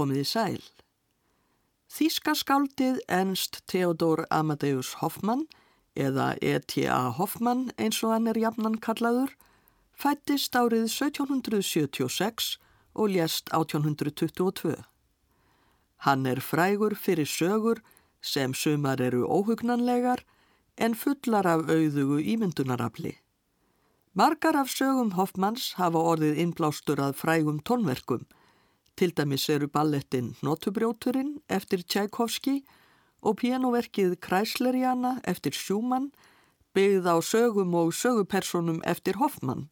komið í sæl. Þíska skáldið Ernst Theodor Amadeus Hoffmann eða E.T.A. Hoffmann eins og hann er jafnan kallaður, fættist árið 1776 og lést 1822. Hann er frægur fyrir sögur sem sumar eru óhugnanlegar en fullar af auðugu ímyndunarafli. Margar af sögum Hoffmanns hafa orðið innblástur að frægum tónverkum. Til dæmis eru ballettin Notubrjóturinn eftir Tchaikovski og pianoverkið Kræsleriana eftir Schumann byggð á sögum og sögupersonum eftir Hoffmann.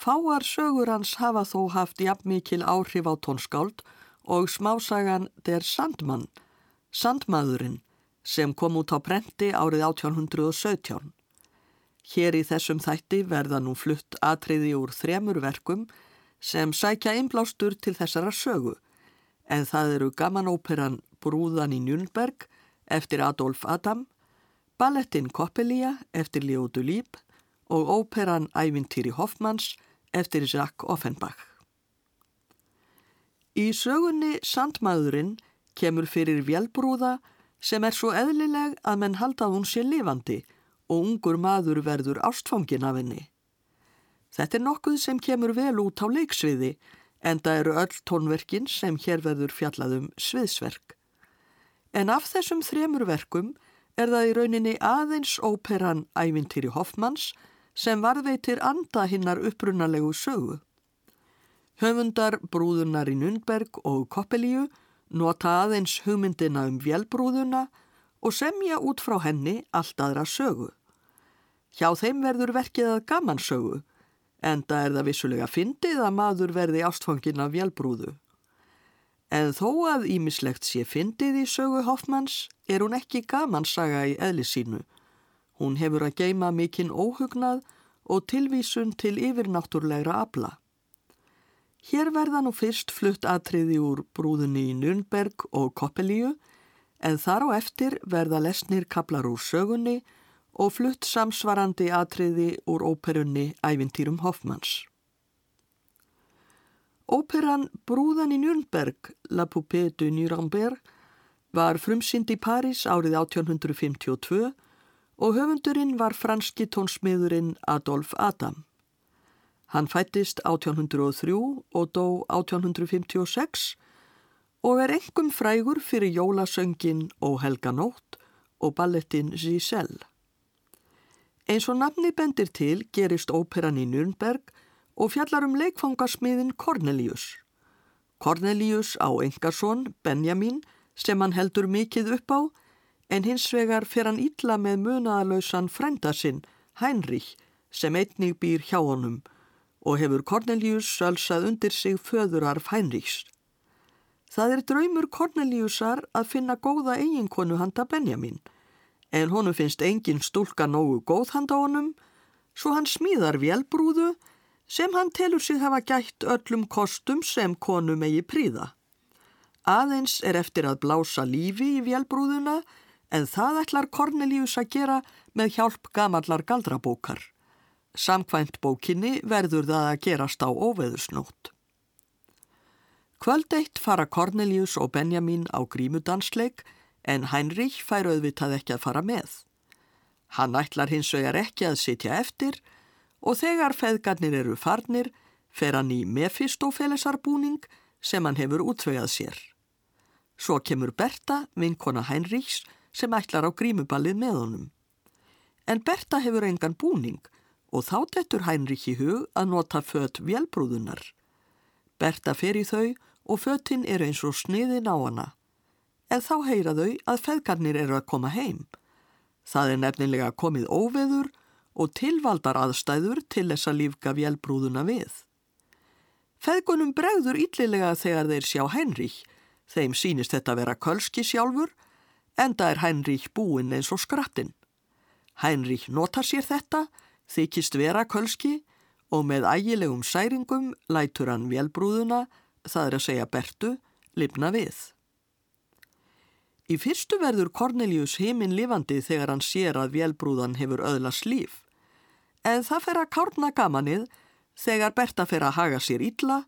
Fáar sögur hans hafa þó haft jafnmikil áhrif á tónskáld og smásagan Der Sandmann, Sandmaðurinn, sem kom út á brenti árið 1817. Hér í þessum þætti verða nú flutt atriði úr þremur verkum sem sækja einblástur til þessara sögu, en það eru gamanóperan Brúðan í Njúnberg eftir Adolf Adam, ballettin Koppelia eftir Leo Dulíb og óperan Ævintýri Hoffmanns eftir Jacques Offenbach. Í sögunni Sandmaðurinn kemur fyrir vélbrúða sem er svo eðlileg að menn halda hún sé lifandi og ungur maður verður ástfangin af henni. Þetta er nokkuð sem kemur vel út á leiksviði en það eru öll tónverkin sem hér verður fjallaðum sviðsverk. En af þessum þremur verkum er það í rauninni aðeins óperan Ævintýri Hoffmanns sem varðveitir anda hinnar upprunalegu sögu. Höfundar brúðunar í Nundberg og Koppelíu nota aðeins hugmyndina um vélbrúðuna og semja út frá henni allt aðra sögu. Hjá þeim verður verkið að gamansögu, enda er það vissulega fyndið að maður verði ástfangin af vélbrúðu. En þó að ímislegt sé fyndið í sögu Hoffmanns er hún ekki gamansaga í eðli sínu. Hún hefur að geima mikinn óhugnað og tilvísun til yfirnáttúrlegra abla. Hér verða nú fyrst flutt atriði úr brúðunni í Nürnberg og Koppelíu en þar á eftir verða lesnir kaplar úr sögunni og flutt samsvarandi atriði úr óperunni Ævintýrum Hoffmanns. Óperan Brúðan í Nürnberg, La Poupée de Nuremberg, var frumsynd í París árið 1852 og höfundurinn var franski tónsmiðurinn Adolf Adam. Hann fættist 1803 og dó 1856 og er engum frægur fyrir jólasöngin og helganótt og ballettin Giselle. Eins og nafni bendir til gerist óperan í Nürnberg og fjallar um leikfangasmiðin Cornelius. Cornelius á engarsson, Benjamin, sem hann heldur mikið upp á, en hins vegar fer hann ítla með munaðalausan frænda sinn, Heinrich, sem einnig býr hjá honum og hefur Cornelius sölsað undir sig föðurarf Heinrichs. Það er draumur Corneliusar að finna góða eiginkonu handa Benjamin, en honum finnst engin stúlka nógu góð handa honum, svo hann smíðar vélbrúðu sem hann telur sig hafa gætt öllum kostum sem konu megi príða. Aðeins er eftir að blása lífi í vélbrúðuna en það ætlar Cornelius að gera með hjálp gamallar galdrabókar. Samkvæmt bókinni verður það að gerast á óveðusnót. Kvöld eitt fara Cornelius og Benjamin á grímudansleik en Heinrich fær auðvitað ekki að fara með. Hann ætlar hins vegar ekki að sitja eftir og þegar feðgarnir eru farnir fer hann í Mephistófelesarbúning sem hann hefur útvegað sér. Svo kemur Berta, vinkona Heinrichs, sem ætlar á grímuballið með honum. En Berta hefur engan búning og þá dettur Heinrich í hug að nota fött vélbrúðunar. Berta fer í þau og föttin er eins og sniðin á hana. En þá heyra þau að feðgarnir eru að koma heim. Það er nefnilega komið óveður og tilvaldar aðstæður til þess að lífga vélbrúðuna við. Feðgunum bregður yllilega þegar þeir sjá Heinrich. Þeim sínist þetta vera kölski sjálfur, enda er Heinrich búinn eins og skrattinn. Heinrich notar sér þetta, þykist vera kölski og með ægilegum særingum lætur hann vélbrúðuna, það er að segja Bertu, lifna við. Í fyrstu verður Cornelius heiminn lifandi þegar hann sér að vélbrúðan hefur öðlas líf. En það fer að kárna gamanið þegar Berta fer að haga sér illa,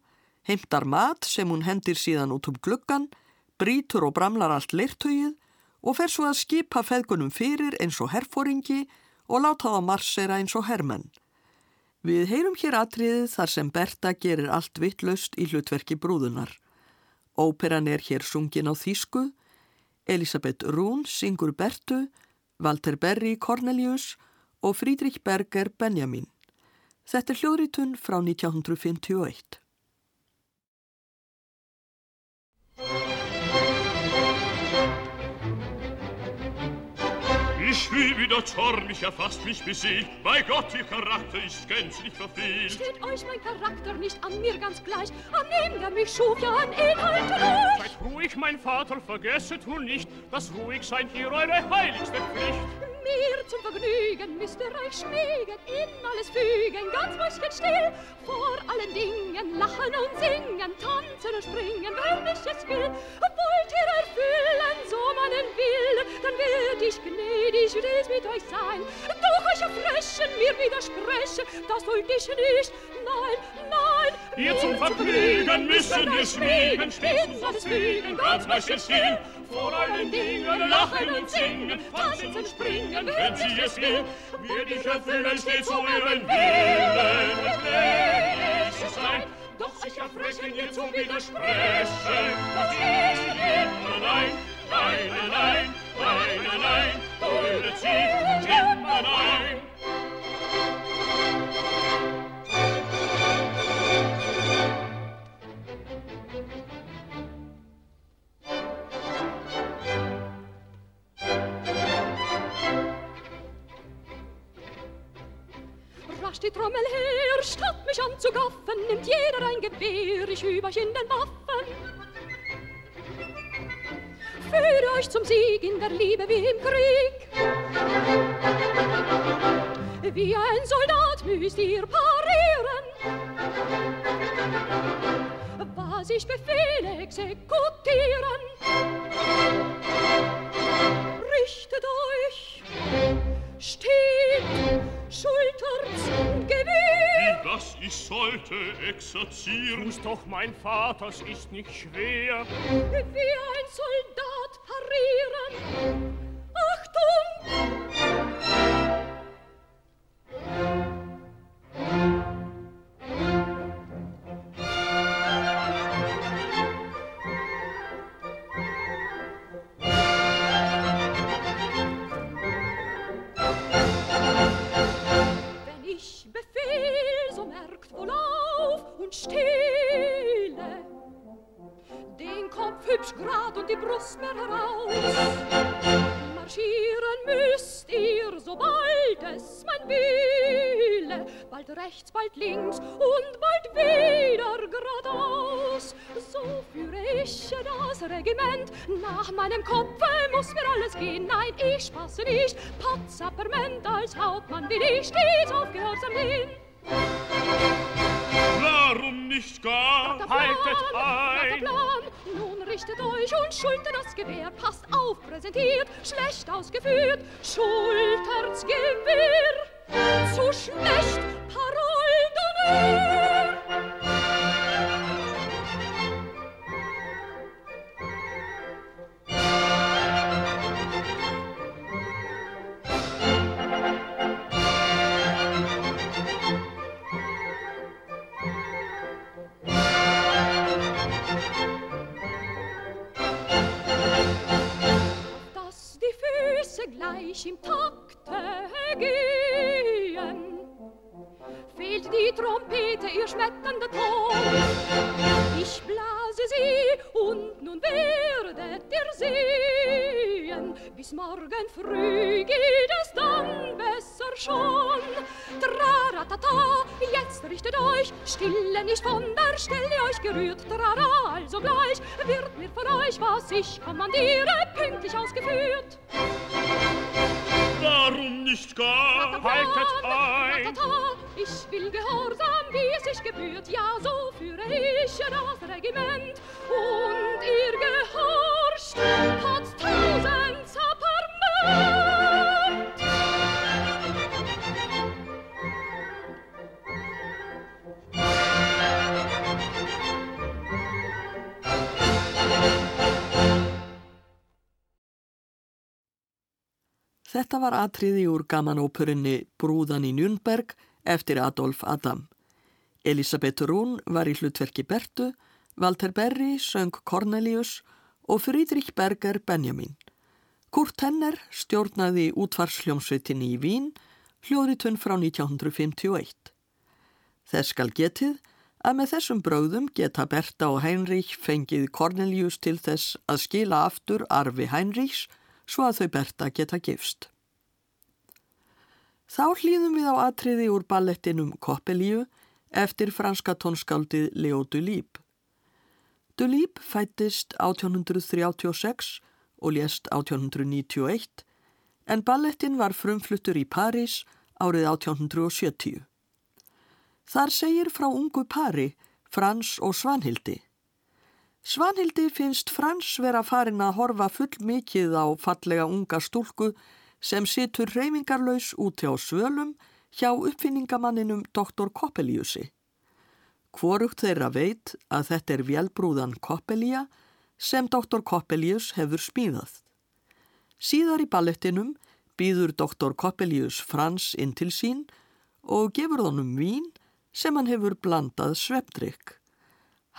heimtar mat sem hún hendir síðan út um gluggan, brítur og bramlar allt leirtögið og fer svo að skipa feðgunum fyrir eins og herfóringi og láta það marsera eins og hermenn. Við heyrum hér atriðið þar sem Berta gerir allt vittlaust í hlutverki brúðunar. Óperan er hér sungin á Þísku, Elisabeth Rún syngur Bertu, Walter Berry Cornelius og Friedrich Berger Benjamin. Þetta er hljóðritun frá 1951. Ich fühl, wie der Zorn mich erfasst, mich besiegt. Bei Gott, ihr Charakter ist gänzlich verfehlt. Steht euch mein Charakter nicht an mir ganz gleich? An dem, der mich schuf, ja an Inhalt gleich. Seid ruhig, mein Vater, vergesset nun nicht, dass ruhig sein hier eure heiligste Pflicht. Mir zum Vergnügen müsst ihr euch schmiegen, in alles fügen, ganz still. Vor allen Dingen lachen und singen, tanzen und springen, wenn ich es will. Wollt ihr erfüllen, so meinen Will, dann wird ich gnädig stets mit euch sein. Doch euch erfrechen, mir widersprechen, das wollt ich nicht. Nein, nein. Wir zum Vergnügen müssen wir schmiegen, stets uns fügen, ganz still vor allen Dingen lachen und singen, tanzen und springen, wenn sie es will. Wir dich erfüllen stets um ihren Willen und gnädig zu sein. Doch sich erfrechen ihr zu Widersprechen, das ist Nein, nein, nein, allein, nein, allein, nein, nein, nein, nein, nein, Trommel her, statt mich anzugaffen, nimmt jeder ein Gewehr, ich übe euch in den Waffen. Führe euch zum Sieg in der Liebe wie im Krieg. Wie ein Soldat müsst ihr parieren. Was ich befehle, exekutieren. Richtet euch, steht, Schulter das ich sollte exerzieren. Tu's doch, mein Vater, es ist nicht schwer. Wie ein Soldat parieren. Achtung! Hübsch grad und die Brust mehr heraus. Marschieren müsst ihr, sobald es mein Wille, bald rechts, bald links und bald wieder geradeaus. So führe ich das Regiment, nach meinem Kopfe muss mir alles gehen. Nein, ich spasse nicht, Patzapperment als Hauptmann will ich stets aufgehorsam gehen. Warum nicht gar? Haltet ein! Nun richtet euch und schultert das Gewehr. Passt auf, präsentiert, schlecht ausgeführt. Schultert's Gewehr, zu schlecht, Parole d'honneur. Gleich im Takte gehen. Fehlt die Trompete, ihr schmetternder Ton. Ich blase sie und nun werdet ihr sehen. Bis morgen früh geht es dann besser schon. Traratata, jetzt richtet euch, stille nicht von der Stelle euch gerührt. Trara, also gleich wird mir von euch, was ich kommandiere, pünktlich ausgeführt. Warum nicht gar? Haltet ein! Ich will gehorsam, wie es sich gebührt, ja, so führe ich das Regiment. Und ihr gehorcht, hat tausend Zapperment. Þetta var atriði úr gamanópurinni Brúðan í Njörnberg eftir Adolf Adam. Elisabeth Rún var í hlutverki Bertu, Walter Berry söng Cornelius og Friedrich Berger Benjamin. Kurt Henner stjórnaði útvarsljómsveitinni í Vín, hljóðritun frá 1951. Þess skal getið að með þessum bröðum geta Berta og Heinrich fengið Cornelius til þess að skila aftur arfi Heinrichs svo að þau Berta geta gifst. Þá hlýðum við á atriði úr ballettinum Koppelíu eftir franska tónskáldið Leo Dulíp. Dulíp fættist 1836 og lést 1891 en ballettin var frumfluttur í París árið 1870. Þar segir frá ungu pari, Frans og Svanhildi. Svanhildi finnst Frans vera farin að horfa full mikið á fallega unga stúlku sem situr reymingarlaus úti á svölum hjá uppfinningamanninum Dr. Koppeliusi. Hvorugt þeirra veit að þetta er velbrúðan Koppelia sem Dr. Koppelius hefur smíðað. Síðar í ballettinum býður Dr. Koppelius Frans inn til sín og gefur honum vín sem hann hefur blandað svepdrykk.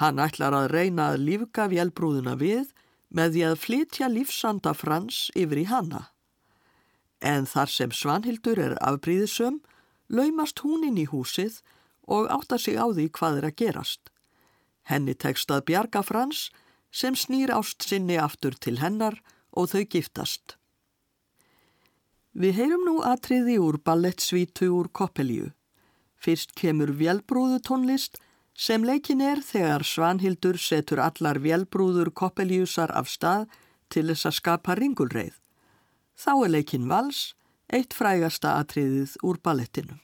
Hann ætlar að reyna að lífga velbrúðuna við með því að flytja lífsanda Frans yfir í hanna. En þar sem Svanhildur er afbríðisum, laumast hún inn í húsið og áttar sig á því hvað er að gerast. Henni tekst að bjarga Frans sem snýr ást sinni aftur til hennar og þau giftast. Við heyrum nú atriði úr ballettsvítu úr Koppelíu. Fyrst kemur velbrúðu tónlist sem leikin er þegar Svanhildur setur allar velbrúður Koppelíusar af stað til þess að skapa ringulreið. Þá er leikin vals, eitt frægasta atriðið úr ballettinu.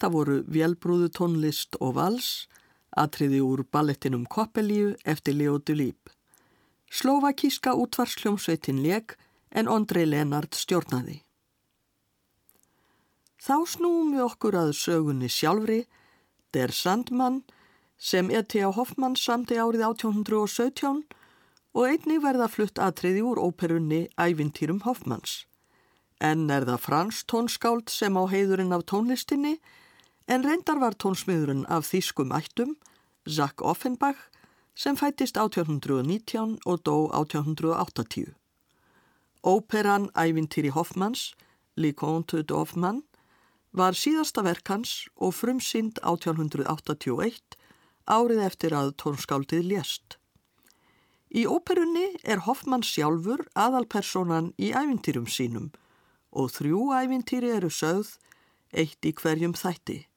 Þetta voru Vélbrúðu tónlist og vals, atriði úr ballettinum Koppelíu eftir Leo Dulíp. Slovakíska útvarsljómsveitin leg en Ondrej Lenard stjórnaði. Þá snúum við okkur að sögunni sjálfri, Der Sandmann, sem E.T.A. Hoffmann samti árið 1817 og einni verða flutt atriði úr óperunni Ævintýrum Hoffmanns en er það Frans tónskáld sem á heiðurinn af tónlistinni, en reyndar var tónsmiðurinn af þýskum ættum, Zack Offenbach, sem fættist 1819 og dó 1880. Óperan Ævintýri Hoffmanns, Le Conte d'Hoffmann, var síðasta verkans og frumsynd 1881 árið eftir að tónskáldið lést. Í óperunni er Hoffmann sjálfur aðalpersonan í ævintýrum sínum og þrjú ævintýri eru sögð, eitt í hverjum þætti.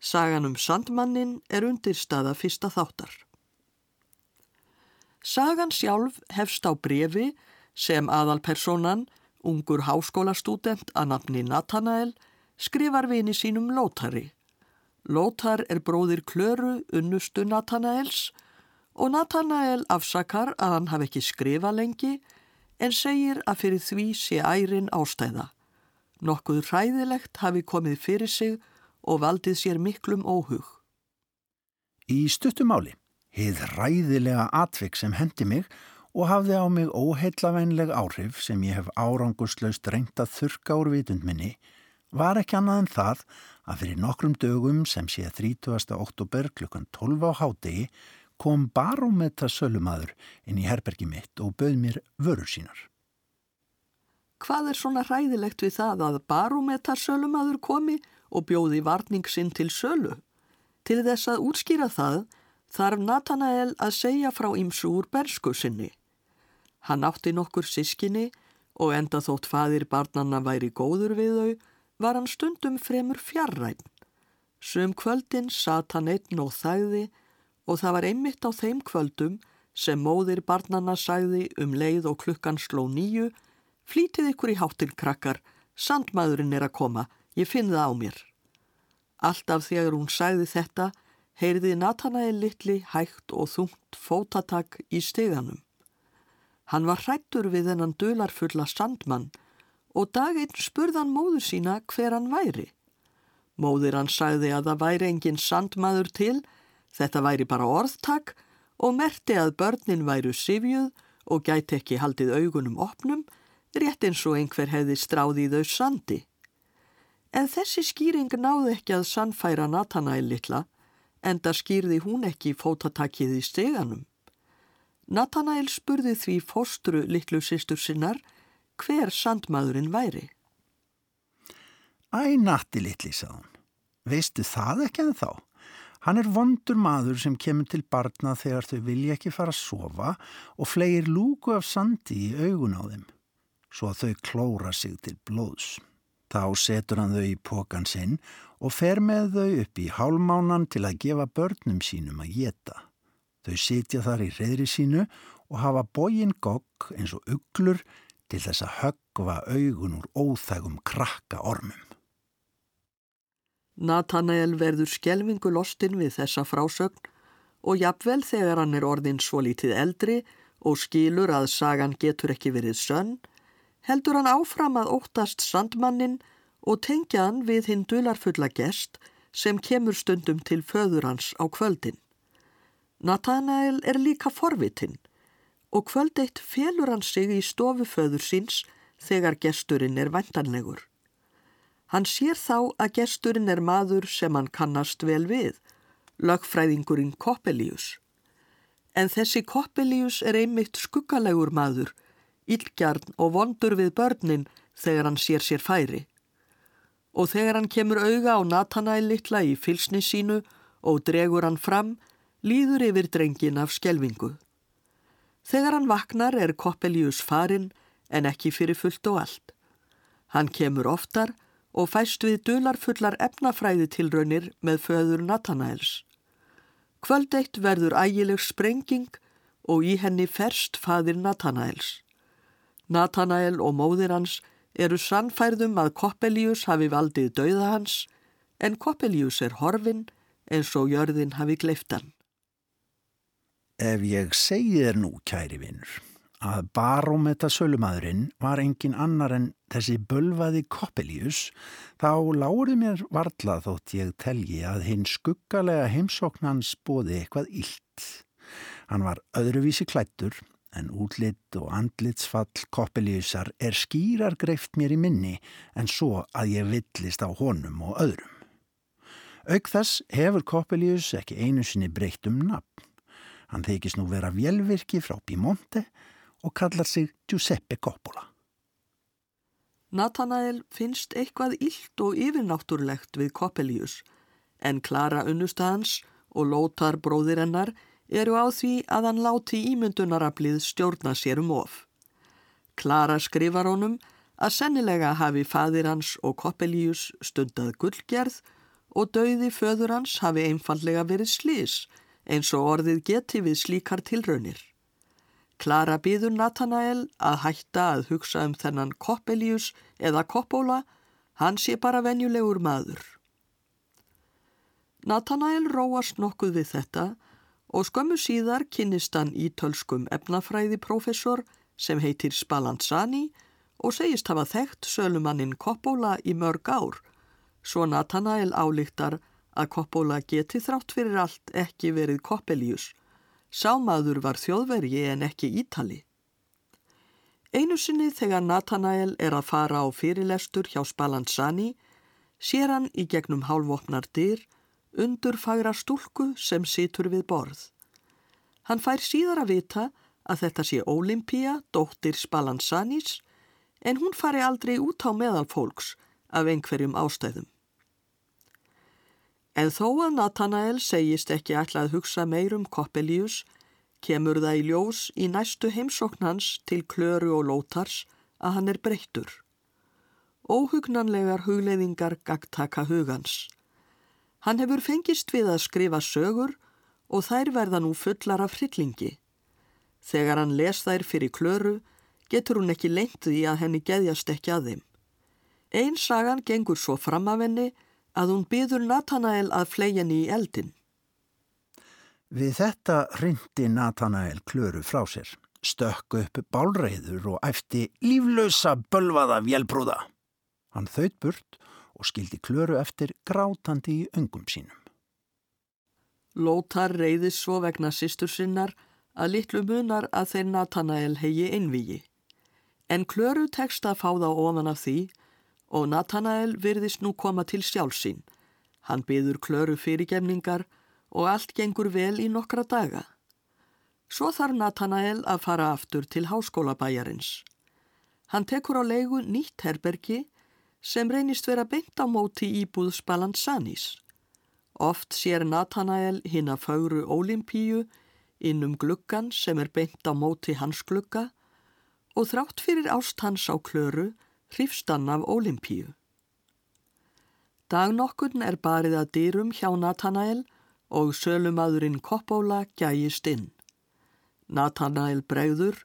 Sagan um Sandmannin er undirstaða fyrsta þáttar. Sagan sjálf hefst á brefi sem aðalpersonan, ungur háskólastúdent að nafni Nathanael, skrifar vini sínum Lótari. Lótar er bróðir Klöru unnustu Nathanaels og Nathanael afsakar að hann hafi ekki skrifað lengi en segir að fyrir því sé ærin ástæða. Nokkuð hræðilegt hafi komið fyrir sig og valdið sér miklum óhug. Í stuttumáli, heið hræðilega atvik sem hendi mig og hafði á mig óheillavænleg áhrif sem ég hef árangurslaust reynt að þurka úr vitund minni, var ekki annað en það að fyrir nokkrum dögum sem sé 30. oktober klukkan 12 á hádegi kom barómeta sölumadur inn í herbergi mitt og bauð mér vörur sínar. Hvað er svona hræðilegt við það að barómeta sölumadur komi og bjóði varning sinn til sölu? Til þess að útskýra það þarf Nathanael að segja frá ímsu úr bersku sinni. Hann átti nokkur sískinni og enda þótt fadir barnanna væri góður við þau var hann stundum fremur fjarræn. Sum kvöldin sat hann einn og þægði og það var einmitt á þeim kvöldum sem móðir barnanna sagði um leið og klukkan sló nýju Flítið ykkur í háttil krakkar, sandmaðurinn er að koma, ég finn það á mér. Alltaf þegar hún sagði þetta, heyrði Nathanael litli hægt og þungt fótatak í steganum. Hann var hrættur við þennan dularfulla sandmann og dag einn spurðan móður sína hver hann væri. Móður hann sagði að það væri engin sandmaður til, Þetta væri bara orðtak og merti að börnin væru sifjuð og gæti ekki haldið augunum opnum, rétt eins og einhver hefði stráðið þau sandi. En þessi skýring náði ekki að sannfæra Nathanael litla, enda skýrði hún ekki fótatakið í steganum. Nathanael spurði því fóstru litlu sýstur sinnar hver sandmaðurinn væri. Æ, Natti litli, sað hún. Veistu það ekki en þá? Hann er vondur maður sem kemur til barna þegar þau vilja ekki fara að sofa og flegir lúku af sandi í augun á þeim, svo að þau klóra sig til blóðs. Þá setur hann þau í pókan sinn og fer með þau upp í hálmánan til að gefa börnum sínum að geta. Þau sitja þar í reyðri sínu og hafa bógin gogg eins og uglur til þess að höggva augun úr óþægum krakka ormum. Nathanael verður skjelvingu lostinn við þessa frásögn og jafnvel þegar hann er orðin svo lítið eldri og skilur að sagan getur ekki verið sönn, heldur hann áfram að óttast sandmannin og tengja hann við hinn dularfulla gest sem kemur stundum til föður hans á kvöldin. Nathanael er líka forvitinn og kvöld eitt félur hann sig í stofu föður síns þegar gesturinn er vandanlegur. Hann sér þá að gesturinn er maður sem hann kannast vel við, lögfræðingurinn Koppelíus. En þessi Koppelíus er einmitt skuggalegur maður, illgjarn og vondur við börnin þegar hann sér sér færi. Og þegar hann kemur auga á Nathanael litla í fylsni sínu og dregur hann fram, líður yfir drengin af skjelvingu. Þegar hann vaknar er Koppelíus farin en ekki fyrir fullt og allt. Hann kemur oftar og fæst við dularfullar efnafræði tilraunir með föður Nathanaels. Kvöld eitt verður ægileg sprenging og í henni ferst fadir Nathanaels. Nathanael og móðir hans eru sannfærðum að Koppelius hafi valdið dauða hans en Koppelius er horfin eins og jörðin hafi gleiftan. Ef ég segi þér nú, kæri vinnur, að barómeta sölumadurinn var engin annar en þessi bölvaði Koppelius, þá láriði mér varla þótt ég telji að hinn skuggalega heimsóknans bóði eitthvað illt. Hann var öðruvísi klættur, en útlitt og andlitsfall Koppeliusar er skýrar greift mér í minni en svo að ég villist á honum og öðrum. Auk þess hefur Koppelius ekki einu sinni breytt um nafn. Hann þykist nú vera vélvirki frá Piemonte og kallar sig Giuseppe Coppola. Nathanael finnst eitthvað illt og yfirnáttúrlegt við Koppelius en Klara unnustans og Lótar bróðir hennar eru á því að hann láti ímyndunarablið stjórna sér um of. Klara skrifar honum að sennilega hafi fadir hans og Koppelius stundað gullgerð og dauði föður hans hafi einfallega verið slís eins og orðið geti við slíkar tilraunir. Klara býður Nathanael að hætta að hugsa um þennan Koppelius eða Koppola, hann sé bara venjulegur maður. Nathanael róast nokkuð við þetta og skömmu síðar kynnist hann í tölskum efnafræðiprofessor sem heitir Spallanzani og segist hafa þekkt sölumannin Koppola í mörg ár, svo Nathanael álíktar að Koppola geti þrátt fyrir allt ekki verið Koppelius. Sámaður var þjóðvergi en ekki Ítali. Einu sinni þegar Nathanael er að fara á fyrirlestur hjá Spallanzani sér hann í gegnum hálfvopnar dyr undur fagra stúlku sem situr við borð. Hann fær síðar að vita að þetta sé Ólimpía, dóttir Spallanzanis, en hún fari aldrei út á meðal fólks af einhverjum ástæðum. En þó að Nathanael segist ekki ætla að hugsa meirum Koppelius, kemur það í ljós í næstu heimsóknans til klöru og lótars að hann er breyttur. Óhugnanlegar hugleiðingar gagtaka hugans. Hann hefur fengist við að skrifa sögur og þær verða nú fullar af hryllingi. Þegar hann les þær fyrir klöru, getur hún ekki lengt því að henni geðjast ekki að þeim. Einn sagan gengur svo fram af henni að hún byður Nathanael að flegja í eldin. Við þetta rindi Nathanael klöru frá sér, stökk upp bálreiður og efti líflösa bölvaða vélbrúða. Hann þauðt burt og skildi klöru eftir grátandi í öngum sínum. Lótar reyðis svo vegna sýstur sinnar að litlu munar að þeir Nathanael hegi einvígi. En klöru tekst að fá þá ofan af því og Nathanael virðist nú koma til sjálfsín. Hann byður klöru fyrirgemningar og allt gengur vel í nokkra daga. Svo þarf Nathanael að fara aftur til háskólabæjarins. Hann tekur á leigu nýtt herbergi sem reynist vera beint á móti íbúð Spallanzanis. Oft sér Nathanael hinn að fagru Ólimpíu innum gluggan sem er beint á móti hans glugga og þrátt fyrir ást hans á klöru hrifstann af Ólimpíu. Dagnokkurn er barið að dýrum hjá Nathanael og sölumadurinn Koppóla gæjist inn. Nathanael bregður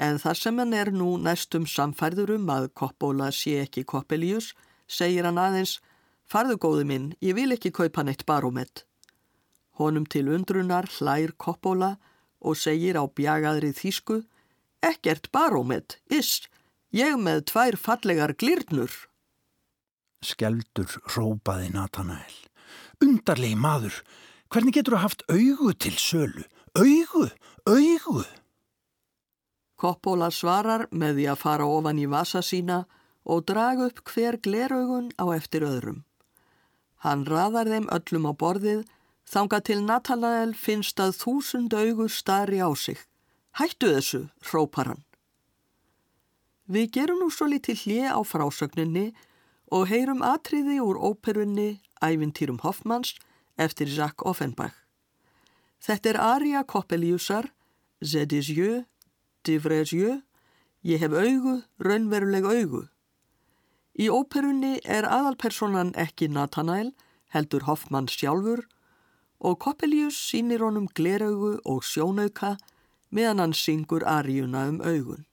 en þar sem hann er nú næstum samfærður um að Koppóla sé ekki Koppelius segir hann aðeins Farðu góðu minn, ég vil ekki kaupa neitt barómet. Honum til undrunar hlær Koppóla og segir á bjagaðri þýsku Ekkert barómet, iss, Ég með tvær fallegar glirnur. Skeldur rópaði Nathanael. Undarlegi maður, hvernig getur þú haft augu til sölu? Augu, augu! Koppóla svarar með því að fara ofan í vasa sína og draga upp hver gleraugun á eftir öðrum. Hann raðar þeim öllum á borðið, þanga til Nathanael finnst að þúsund augu starri á sig. Hættu þessu, hrópar hann. Við gerum nú svo litið hlið á frásögninni og heyrum atriði úr óperunni Ævintýrum Hoffmanns eftir Jacques Offenbach. Þetta er Aria Koppeliusar, J'ai des yeux, ég hef augu, raunveruleg augu. Í óperunni er aðalpersonan ekki Nathanael, heldur Hoffmann sjálfur og Koppelius sínir honum gleraugu og sjónauka meðan hann syngur Ariuna um augun.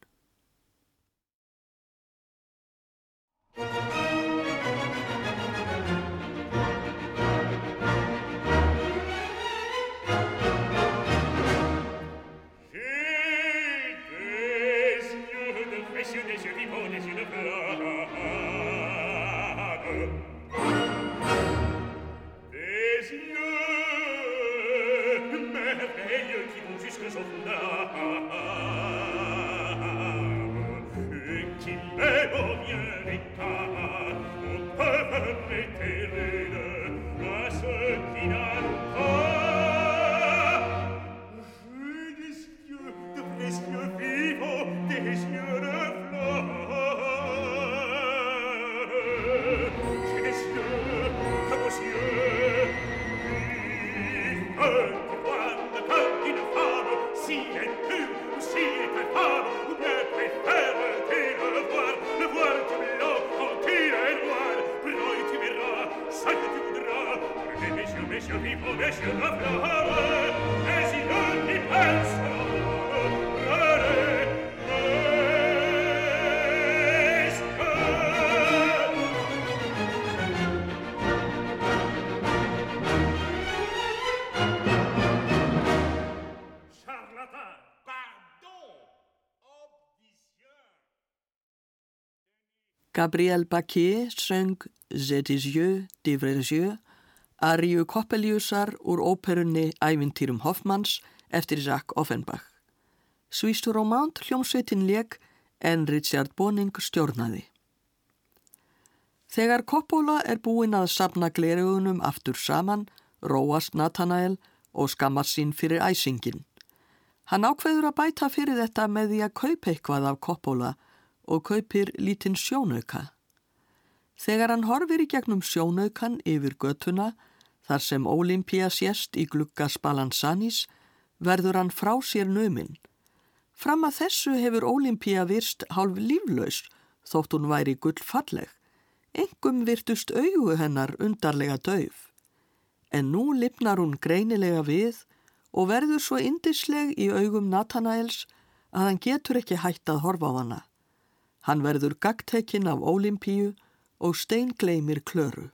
Gabriel Baquier söng Zetis yeux, divres yeux, Ariu Koppeliusar úr óperunni Ævintýrum Hoffmanns eftir Jacques Offenbach. Svístu Romant hljómsveitin leik en Richard Boning stjórnaði. Þegar Coppola er búinn að sapna glerugunum aftur saman, róast Nathanael og skammar sín fyrir æsingin. Hann ákveður að bæta fyrir þetta með því að kaupa eitthvað af Coppola og kaupir lítinn sjónauka. Þegar hann horfir í gegnum sjónaukan yfir götuna, þar sem Olympia sést í glugga Spalansanis, verður hann frá sér nöminn. Fram að þessu hefur Olympia virst hálf líflaus þótt hún væri gullfalleg. Engum virtust augu hennar undarlega dauf. En nú lipnar hún greinilega við og verður svo indisleg í augum Nathanaels að hann getur ekki hætt að horfa á hana. Hann verður gagtekinn af Olympíu og steingleimir klöru.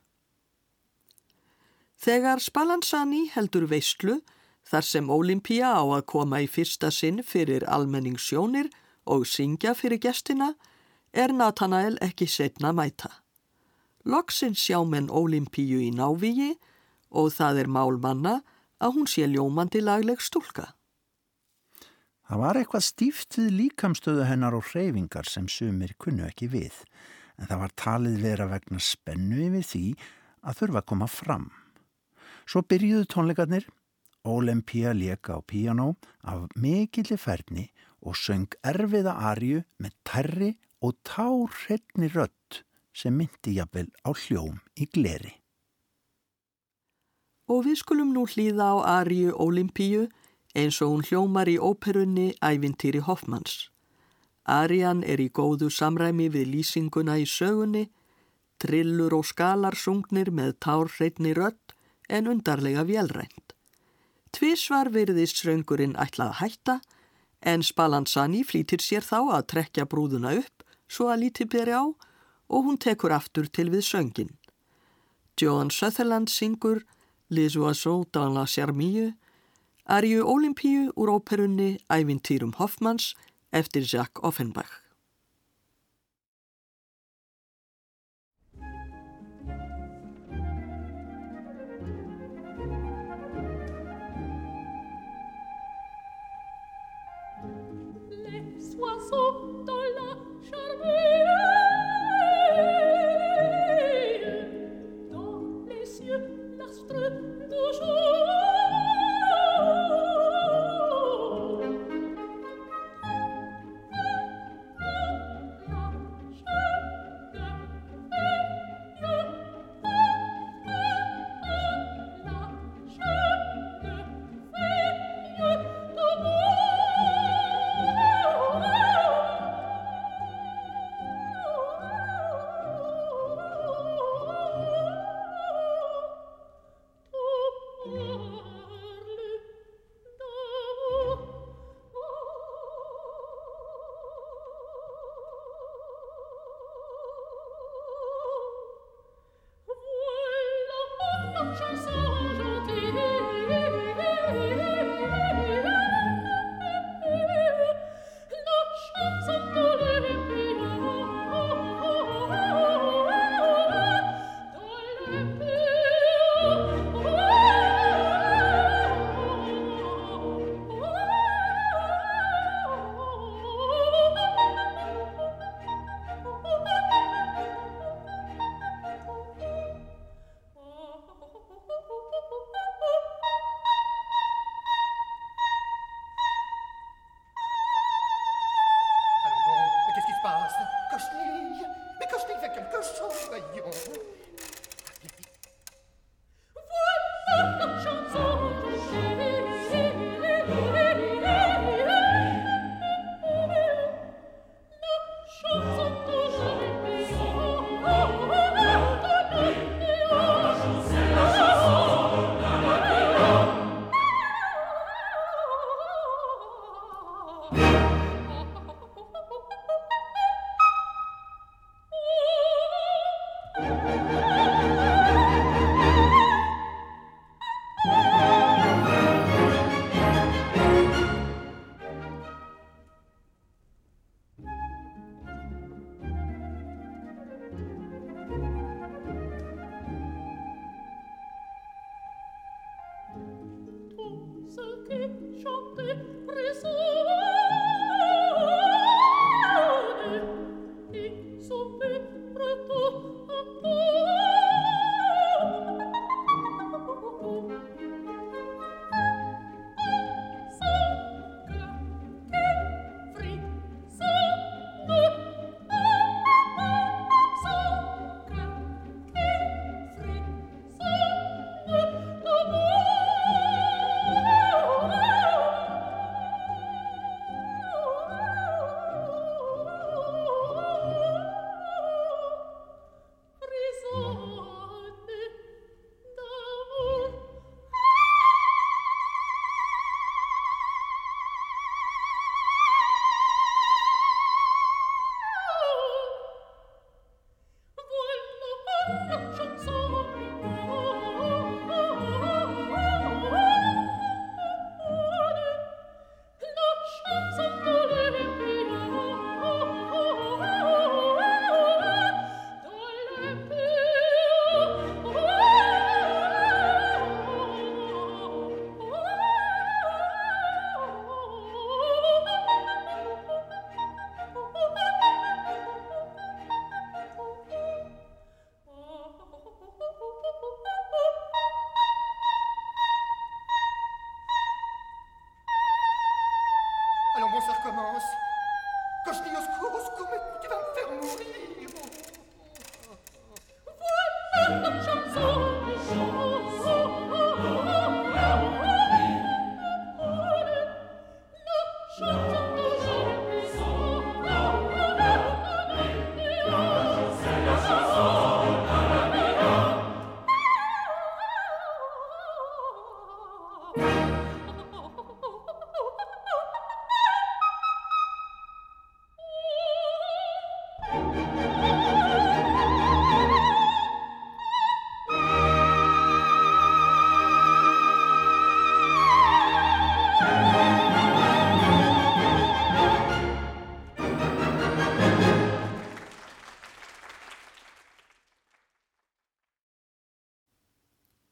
Þegar Spalansani heldur veistlu, þar sem Olympía á að koma í fyrsta sinn fyrir almenningssjónir og syngja fyrir gestina, er Nathanael ekki setna mæta. Loksins sjá menn Olympíu í návígi og það er málmanna að hún sé ljómandi lagleg stúlka. Það var eitthvað stíft við líkamstöðu hennar og hreyfingar sem sumir kunnu ekki við, en það var talið vera vegna spennu yfir því að þurfa að koma fram. Svo byrjuðu tónleikarnir, Olympia leka á píanó af mikilli ferni og söng erfiða arju með tærri og tárhreitni rött sem myndi jafnvel á hljóm í gleri. Og við skulum nú hlýða á Ariu Olympíu eins og hún hljómar í óperunni Ævintýri Hoffmanns. Arian er í góðu samræmi við lýsinguna í sögunni, trillur og skalar sungnir með tárreitni rött en undarlega vélrænt. Tvísvar virðist söngurinn ætlað að hætta en Spalansani flýtir sér þá að trekja brúðuna upp svo að lítið beri á og hún tekur aftur til við söngin. Joan Sutherland syngur Les oiseaux dans la charmille, Ariu Olympíu úr óperunni Ævintýrum Hoffmanns eftir Jacques Offenbach. Les oiseaux dans la charmille,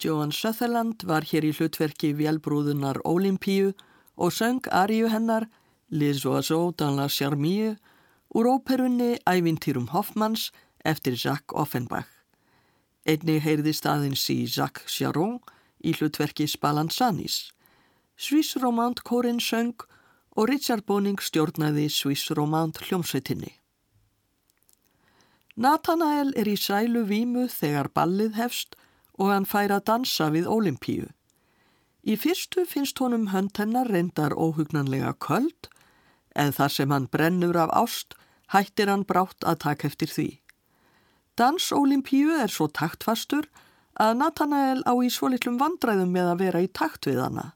Joan Sutherland var hér í hlutverki Vélbrúðunar Ólimpíu og söng Ariu hennar Les oiseaux dans la charmille úr óperunni Ævintýrum Hoffmanns eftir Jacques Offenbach. Einni heyrði staðins í Jacques Charon í hlutverki Spallanzanis. Swiss Romand kórin söng og Richard Boning stjórnaði Swiss Romand hljómsveitinni. Nathanael er í sælu vímu þegar ballið hefst og hann fær að dansa við Ólimpíu. Í fyrstu finnst honum hönd hennar reyndar óhugnanlega köld, en þar sem hann brennur af ást, hættir hann brátt að taka eftir því. Dans Ólimpíu er svo taktfastur að Nathanael á í svo litlum vandræðum með að vera í takt við hana.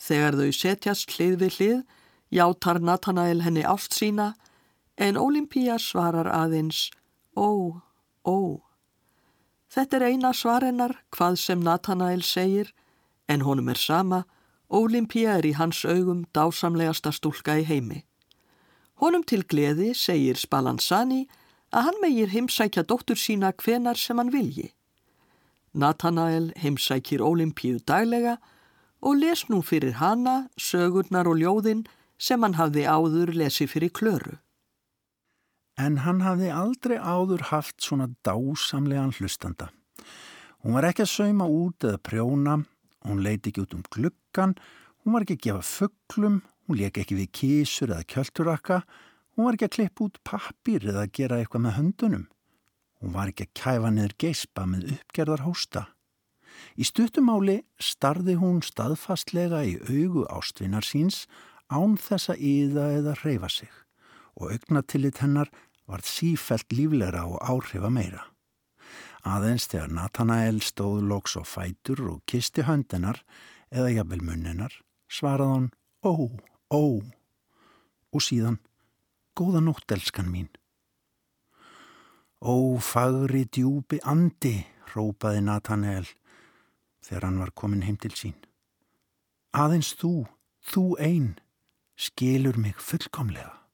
Þegar þau setjast hlið við hlið, játar Nathanael henni ást sína, en Ólimpíu svarar aðeins ó, ó. Þetta er eina svarennar hvað sem Nathanael segir en honum er sama, Ólimpía er í hans augum dásamlegasta stúlka í heimi. Honum til gleði segir Spallanzani að hann megir heimsækja dóttur sína hvenar sem hann vilji. Nathanael heimsækir Ólimpíu daglega og les nú fyrir hana, sögurnar og ljóðin sem hann hafði áður lesið fyrir klöru en hann hafði aldrei áður haft svona dásamlegan hlustanda. Hún var ekki að sauma út eða prjóna, hún leiti ekki út um gluggan, hún var ekki að gefa fugglum, hún leiki ekki við kísur eða kjölturakka, hún var ekki að klippa út pappir eða gera eitthvað með höndunum. Hún var ekki að kæfa niður geispa með uppgerðar hósta. Í stuttumáli starði hún staðfastlega í augu ástvinar síns án þessa íða eða reyfa sig og augnatillit hennar varð sífælt líflegra og áhrifa meira. Aðeins þegar Nathanael stóð loks og fætur og kisti höndinar eða jafnvel munninar svarað hann ó, ó og síðan góða nótt elskan mín. Ó, fagri djúbi andi, rópaði Nathanael þegar hann var komin heim til sín. Aðeins þú, þú einn, skilur mig fullkomlega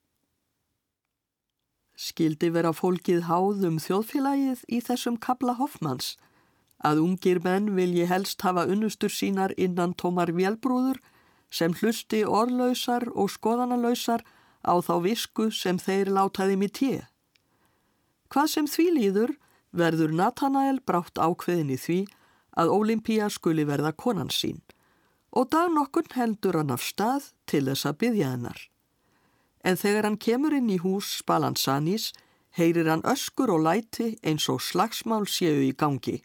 skildi vera fólkið háðum þjóðfélagið í þessum kabla Hoffmanns. að ungir menn vilji helst hafa unnustur sínar innan tómar vélbrúður sem hlusti orðlausar og skoðanalausar á þá visku sem þeir látaði mér tíu. Hvað sem því líður verður Nathanael brátt ákveðin í því að Ólimpíja skuli verða konan sín og dag nokkun heldur hann af stað til þess að byggja hennar. En þegar hann kemur inn í hús Spalansanis heyrir hann öskur og læti eins og slagsmál séu í gangi.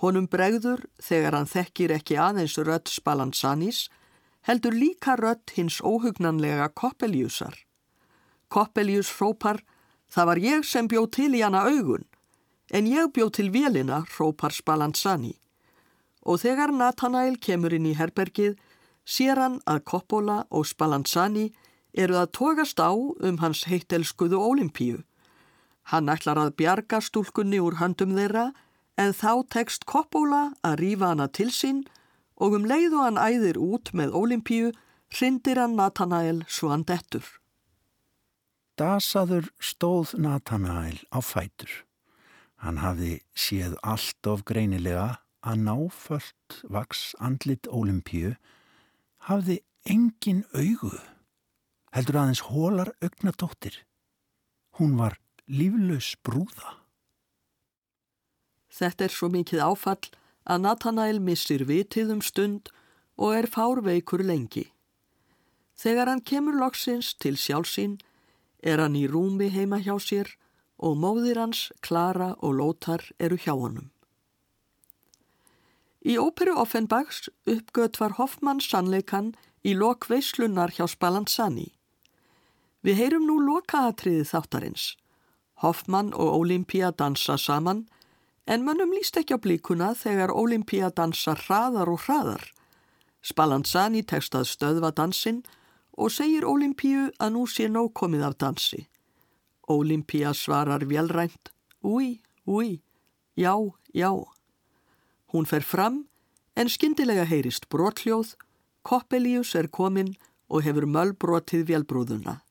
Honum bregður þegar hann þekkir ekki aðeins rött Spalansanis heldur líka rött hins óhugnanlega Koppeliusar. Koppelius hrópar, það var ég sem bjó til í hana augun, en ég bjó til vélina, hrópar Spalansani. Og þegar Nathanael kemur inn í herbergið, sér hann að Coppola og Spalansani eru að tógast á um hans heittelskuðu ólimpíu. Hann ætlar að bjarga stúlkunni úr handum þeirra, en þá tekst Coppola að rífa hana til sín og um leið og hann æðir út með Ólimpíu hrindir hann Nathanael svo hann dettur. Dasaður stóð Nathanael á fætur. Hann hafði séð allt of greinilega að náföld vaks andlit Ólimpíu hafði engin augu, heldur aðeins hólar augnadóttir. Hún var líflaus brúða. Þetta er svo mikið áfall að Nathanael missir vitið um stund og er fárveikur lengi. Þegar hann kemur loksins til sjálfsín er hann í rúmi heima hjá sér og móðir hans, Klara og Lótar eru hjá honum. Í óperu Offenbachs uppgöt var Hoffmann sannleikan í lok veislunar hjá Spallanzani. Við heyrum nú lokaatriði þáttarins. Hoffmann og Olympia dansa saman En mönnum líst ekki á blíkuna þegar Ólimpíja dansa hraðar og hraðar. Spallanzani tekst að stöðva dansinn og segir Ólimpíu að nú sé nóg komið af dansi. Ólimpíja svarar velrænt, úi, úi, já, já. Hún fer fram en skyndilega heyrist brotljóð, Koppelíus er kominn og hefur möllbrotið velbrúðuna.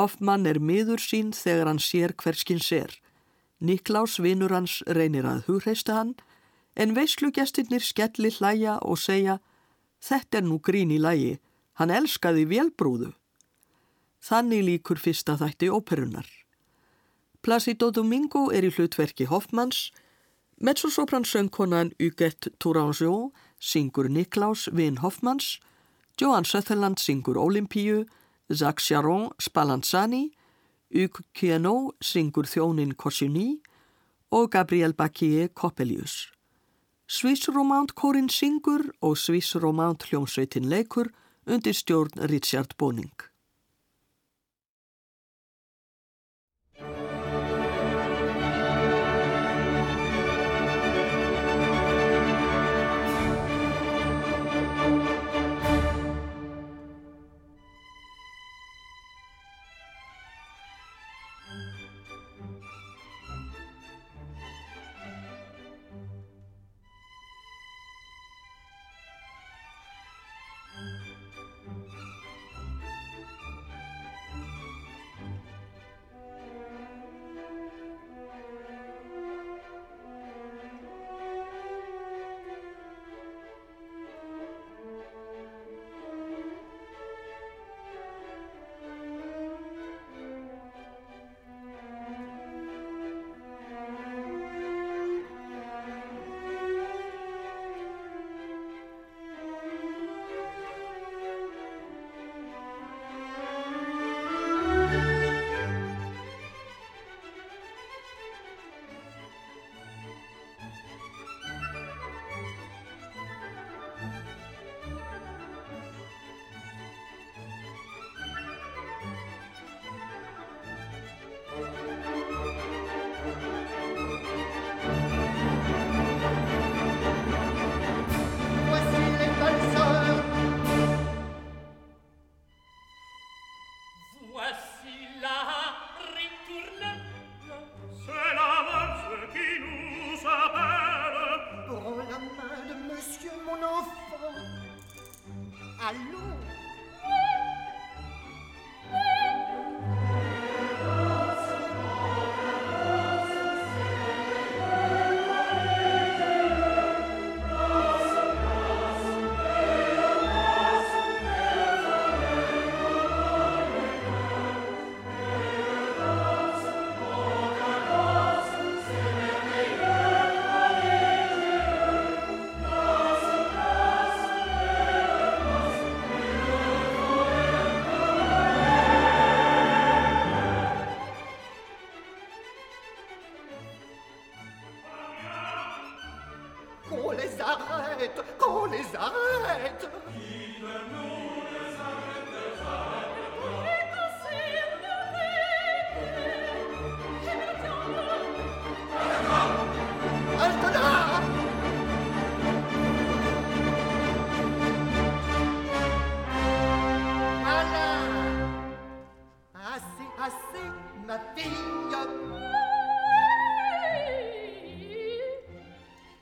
Hoffmann er miður sín þegar hann sér hverskinn sér. Niklás vinur hans reynir að hugreista hann en veislugjastirnir skelli hlæja og segja Þetta er nú grín í lægi, hann elskaði velbrúðu. Þannig líkur fyrsta þætti óperunar. Placido Domingo er í hlutverki Hoffmanns, mezzosopran söngkonan Huguette Tourangeau syngur Niklás vin Hoffmanns, Johan Sutherland syngur Olympíu, Jacques Charon Spallanzani, Hugues Quienot syngur þjónin Cossini og Gabriel Bacquier Coppelius. Swiss Romaunt kórin syngur og Swiss Romaunt hljómsveitin leikur undir stjórn Richard Boning.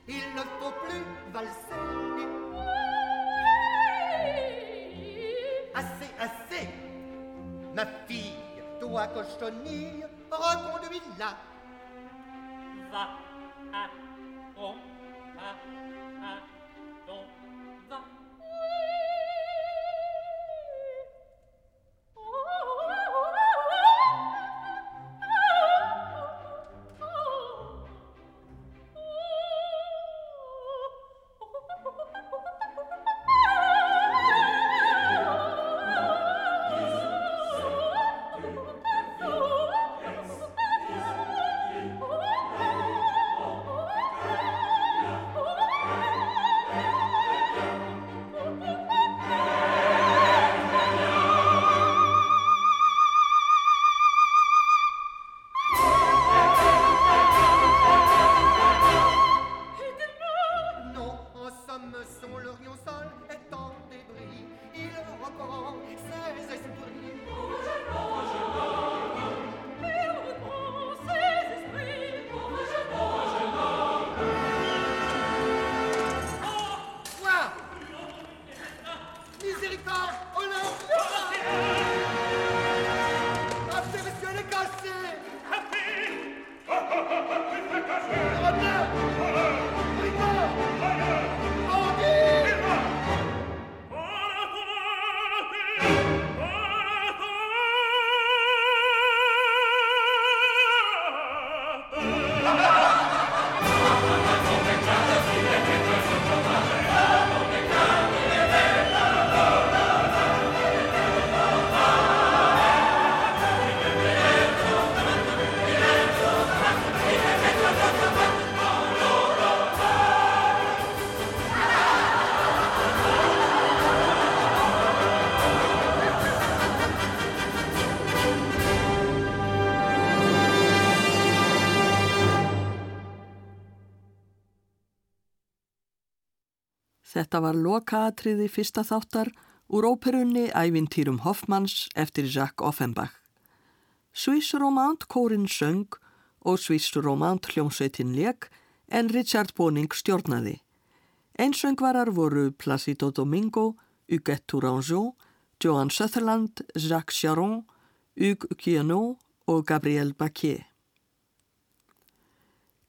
Il ne faut plus valser. Assez, assez, ma fille, toi cochonnille, reconduis-la. Va. Þetta var lokaatriði fyrsta þáttar úr óperunni Ævintýrum Hoffmanns eftir Jacques Offenbach. Swiss Romand kórin söng og Swiss Romand hljómsveitin leik en Richard Boning stjórnaði. Einsöngvarar voru Placido Domingo, Huguette Tourangeau, Joan Sutherland, Jacques Charon, Hugues Quienot og Gabriel Baquier.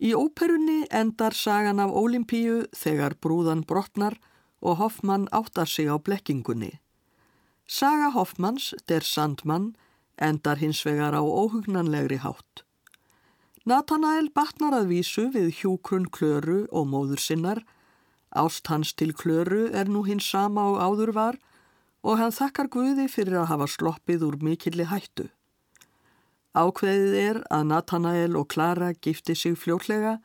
Í óperunni endar sagan af Ólimpíu þegar brúðan brotnar og Hoffmann áttar sig á blekkingunni. Saga Hoffmanns, der Sandmann, endar hins vegar á óhugnanlegri hátt. Nathanael batnar að vísu við hjúkrun klöru og móður sinnar, ást hans til klöru er nú hins sama og áður var og hann þakkar Guði fyrir að hafa sloppið úr mikilli hættu. Ákveðið er að Nathanael og Klara gifti sig fljótlega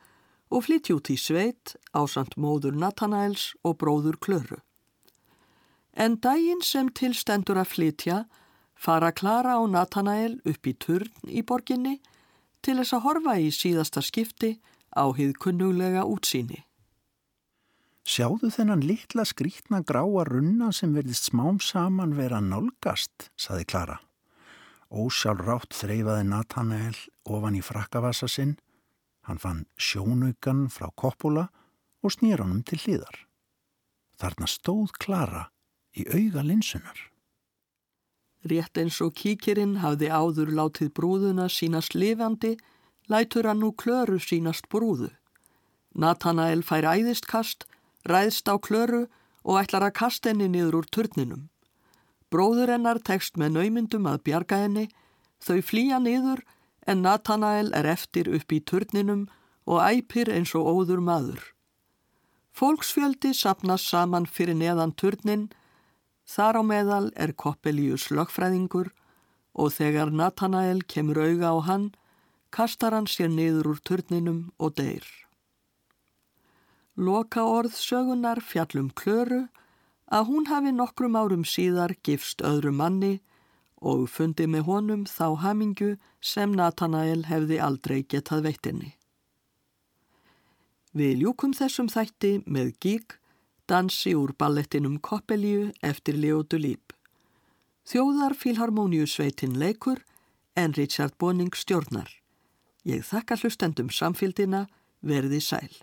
og flytti út í sveit á samt móður Nathanaels og bróður Klöru. En daginn sem tilstendur að flytja fara Klara og Nathanael upp í turn í borginni til þess að horfa í síðasta skipti á hið kunnuglega útsýni. Sjáðu þennan litla skrítna gráa runna sem verðist smám saman vera nálgast, saði Klara. Ósjálfrátt þreyfaði Nathanael ofan í frakkavasa sinn. Hann fann sjónaukan frá Coppola og snýr honum til hliðar. Þarna stóð Klara í auga linsunar. Rétt eins og kíkirinn hafði áður látið brúðuna sínast lifandi, lætur hann nú klöru sínast brúðu. Nathanael fær æðistkast, ræðst á klöru og ætlar að kasta henni niður úr turninum. Bróður hennar tekst með naumyndum að bjarga henni, þau flýja niður en Nathanael er eftir upp í turninum og æpir eins og óður maður. Fólksfjöldi sapnast saman fyrir neðan turnin, þar á meðal er Koppelíus lögfræðingur og þegar Nathanael kemur auga á hann, kastar hann sér niður úr turninum og deyr. Loka orð sögunar fjallum klöru að hún hafi nokkrum árum síðar gifst öðru manni og fundi með honum þá hamingu sem Nathanael hefði aldrei getað veittinni. Við ljúkum þessum þætti með gík, dansi úr ballettinum Koppelíu eftir Leotu Líp. Þjóðar Fílharmoníu sveitin leikur en Richard Boning stjórnar. Ég þakka hlustendum samfélgina, verði sæl.